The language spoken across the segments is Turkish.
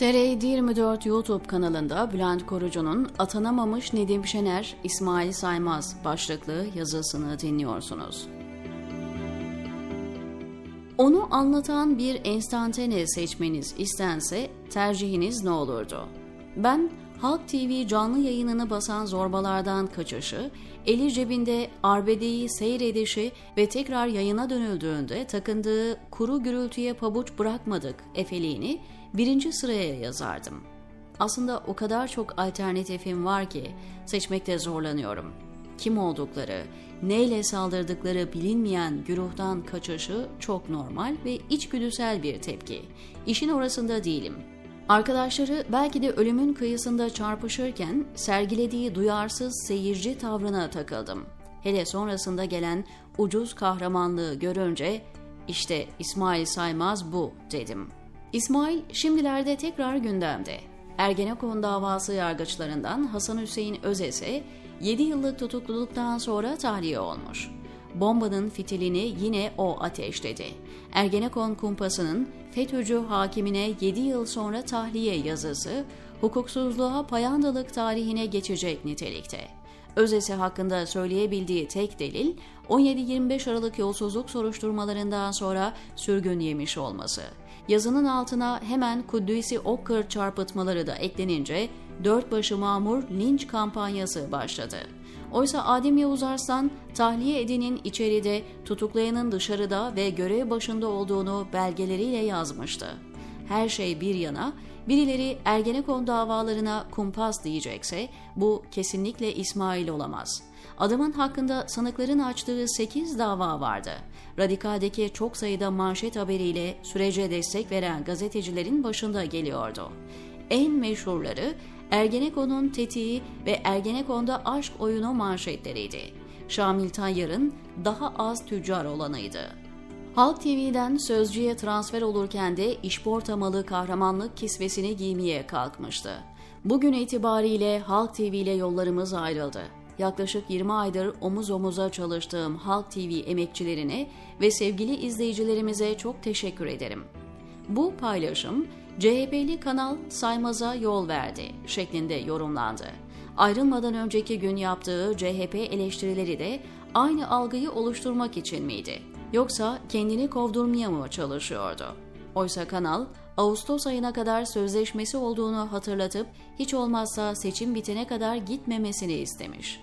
TR 24 YouTube kanalında Bülent Korucu'nun Atanamamış Nedim Şener, İsmail Saymaz başlıklı yazısını dinliyorsunuz. Onu anlatan bir enstantane seçmeniz istense tercihiniz ne olurdu? Ben Halk TV canlı yayınını basan zorbalardan kaçışı, eli cebinde arbedeyi seyredişi ve tekrar yayına dönüldüğünde takındığı kuru gürültüye pabuç bırakmadık efeliğini birinci sıraya yazardım. Aslında o kadar çok alternatifim var ki seçmekte zorlanıyorum. Kim oldukları, neyle saldırdıkları bilinmeyen güruhtan kaçışı çok normal ve içgüdüsel bir tepki. İşin orasında değilim.'' Arkadaşları belki de ölümün kıyısında çarpışırken sergilediği duyarsız seyirci tavrına takıldım. Hele sonrasında gelen ucuz kahramanlığı görünce işte İsmail Saymaz bu dedim. İsmail şimdilerde tekrar gündemde. Ergenekon davası yargıçlarından Hasan Hüseyin Özes'e 7 yıllık tutukluluktan sonra tahliye olmuş bombanın fitilini yine o ateşledi. Ergenekon kumpasının FETÖ'cü hakimine 7 yıl sonra tahliye yazısı, hukuksuzluğa payandalık tarihine geçecek nitelikte. Özesi hakkında söyleyebildiği tek delil 17-25 Aralık yolsuzluk soruşturmalarından sonra sürgün yemiş olması. Yazının altına hemen Kudüs'i Okkır çarpıtmaları da eklenince dört başı mamur linç kampanyası başladı. Oysa Adem Yavuz Arslan tahliye edenin içeride, tutuklayanın dışarıda ve görev başında olduğunu belgeleriyle yazmıştı. Her şey bir yana, birileri Ergenekon davalarına kumpas diyecekse bu kesinlikle İsmail olamaz. Adamın hakkında sanıkların açtığı 8 dava vardı. Radikaldeki çok sayıda manşet haberiyle sürece destek veren gazetecilerin başında geliyordu. En meşhurları Ergenekon'un tetiği ve Ergenekon'da aşk oyunu manşetleriydi. Şamil Tayyar'ın daha az tüccar olanıydı. Halk TV'den Sözcü'ye transfer olurken de işportamalı kahramanlık kisvesini giymeye kalkmıştı. Bugün itibariyle Halk TV ile yollarımız ayrıldı. Yaklaşık 20 aydır omuz omuza çalıştığım Halk TV emekçilerine ve sevgili izleyicilerimize çok teşekkür ederim. Bu paylaşım CHP'li kanal saymaza yol verdi şeklinde yorumlandı. Ayrılmadan önceki gün yaptığı CHP eleştirileri de aynı algıyı oluşturmak için miydi? Yoksa kendini kovdurmaya mı çalışıyordu? Oysa kanal Ağustos ayına kadar sözleşmesi olduğunu hatırlatıp hiç olmazsa seçim bitene kadar gitmemesini istemiş.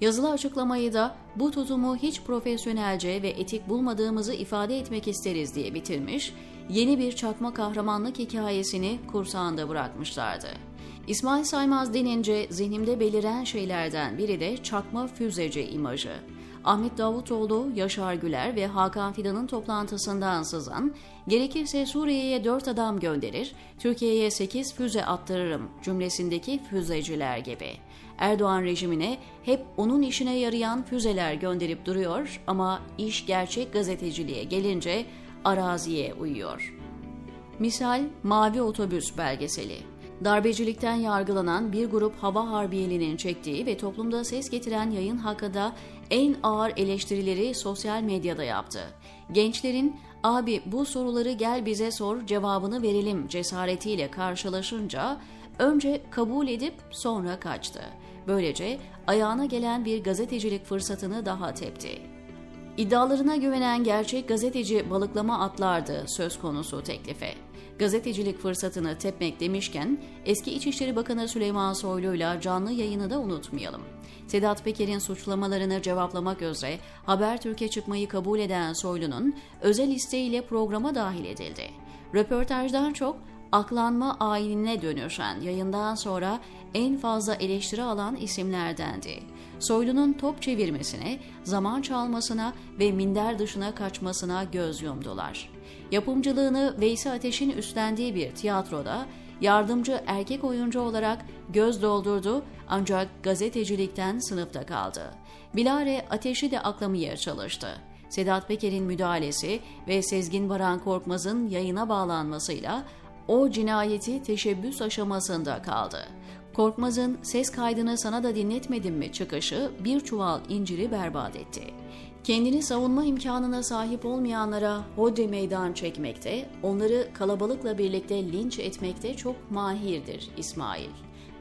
Yazılı açıklamayı da bu tutumu hiç profesyonelce ve etik bulmadığımızı ifade etmek isteriz diye bitirmiş, yeni bir çakma kahramanlık hikayesini kursağında bırakmışlardı. İsmail Saymaz denince zihnimde beliren şeylerden biri de çakma füzeci imajı. Ahmet Davutoğlu, Yaşar Güler ve Hakan Fidan'ın toplantısından sızan, gerekirse Suriye'ye dört adam gönderir, Türkiye'ye sekiz füze attırırım cümlesindeki füzeciler gibi. Erdoğan rejimine hep onun işine yarayan füzeler gönderip duruyor ama iş gerçek gazeteciliğe gelince araziye uyuyor. Misal Mavi Otobüs belgeseli. Darbecilikten yargılanan bir grup hava harbiyelinin çektiği ve toplumda ses getiren yayın hakkında en ağır eleştirileri sosyal medyada yaptı. Gençlerin abi bu soruları gel bize sor cevabını verelim cesaretiyle karşılaşınca önce kabul edip sonra kaçtı. Böylece ayağına gelen bir gazetecilik fırsatını daha tepti. İddialarına güvenen gerçek gazeteci balıklama atlardı söz konusu teklife. Gazetecilik fırsatını tepmek demişken eski İçişleri Bakanı Süleyman Soylu'yla canlı yayını da unutmayalım. Sedat Peker'in suçlamalarını cevaplamak üzere Habertürk'e çıkmayı kabul eden Soylu'nun özel isteğiyle programa dahil edildi. Röportajdan çok aklanma ayinine dönüşen yayından sonra en fazla eleştiri alan isimlerdendi. Soylu'nun top çevirmesine, zaman çalmasına ve minder dışına kaçmasına göz yumdular. Yapımcılığını Veysi Ateş'in üstlendiği bir tiyatroda yardımcı erkek oyuncu olarak göz doldurdu ancak gazetecilikten sınıfta kaldı. Bilare Ateş'i de aklamaya çalıştı. Sedat Peker'in müdahalesi ve Sezgin Baran Korkmaz'ın yayına bağlanmasıyla o cinayeti teşebbüs aşamasında kaldı. Korkmaz'ın ses kaydını sana da dinletmedim mi çıkışı bir çuval inciri berbat etti. Kendini savunma imkanına sahip olmayanlara hodri meydan çekmekte, onları kalabalıkla birlikte linç etmekte çok mahirdir İsmail.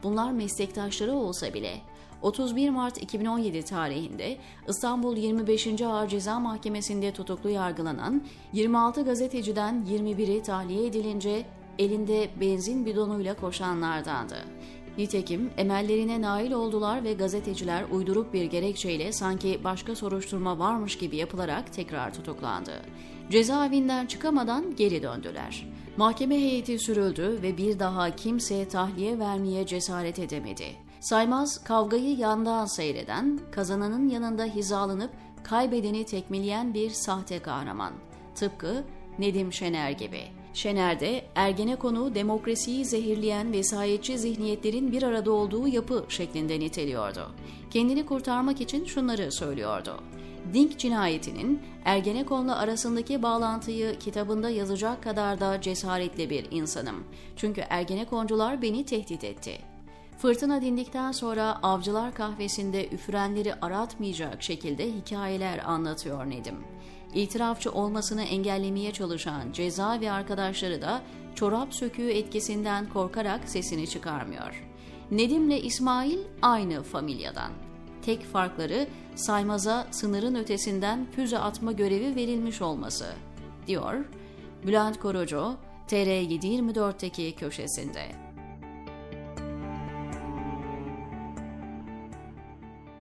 Bunlar meslektaşları olsa bile 31 Mart 2017 tarihinde İstanbul 25. Ağır Ceza Mahkemesi'nde tutuklu yargılanan 26 gazeteciden 21'i tahliye edilince elinde benzin bidonuyla koşanlardandı. Nitekim emellerine nail oldular ve gazeteciler uydurup bir gerekçeyle sanki başka soruşturma varmış gibi yapılarak tekrar tutuklandı. Cezaevinden çıkamadan geri döndüler. Mahkeme heyeti sürüldü ve bir daha kimse tahliye vermeye cesaret edemedi. Saymaz kavgayı yandan seyreden, kazananın yanında hizalanıp kaybedeni tekmeleyen bir sahte kahraman. Tıpkı Nedim Şener gibi. Şener'de Ergenekon'u demokrasiyi zehirleyen vesayetçi zihniyetlerin bir arada olduğu yapı şeklinde niteliyordu. Kendini kurtarmak için şunları söylüyordu. Dink cinayetinin Ergenekon'la arasındaki bağlantıyı kitabında yazacak kadar da cesaretli bir insanım. Çünkü Ergenekoncular beni tehdit etti. Fırtına dindikten sonra avcılar kahvesinde üfürenleri aratmayacak şekilde hikayeler anlatıyor Nedim. İtirafçı olmasını engellemeye çalışan ceza ve arkadaşları da çorap söküğü etkisinden korkarak sesini çıkarmıyor. Nedim'le İsmail aynı familyadan. Tek farkları saymaza sınırın ötesinden füze atma görevi verilmiş olması, diyor Bülent Korucu, TR724'teki köşesinde.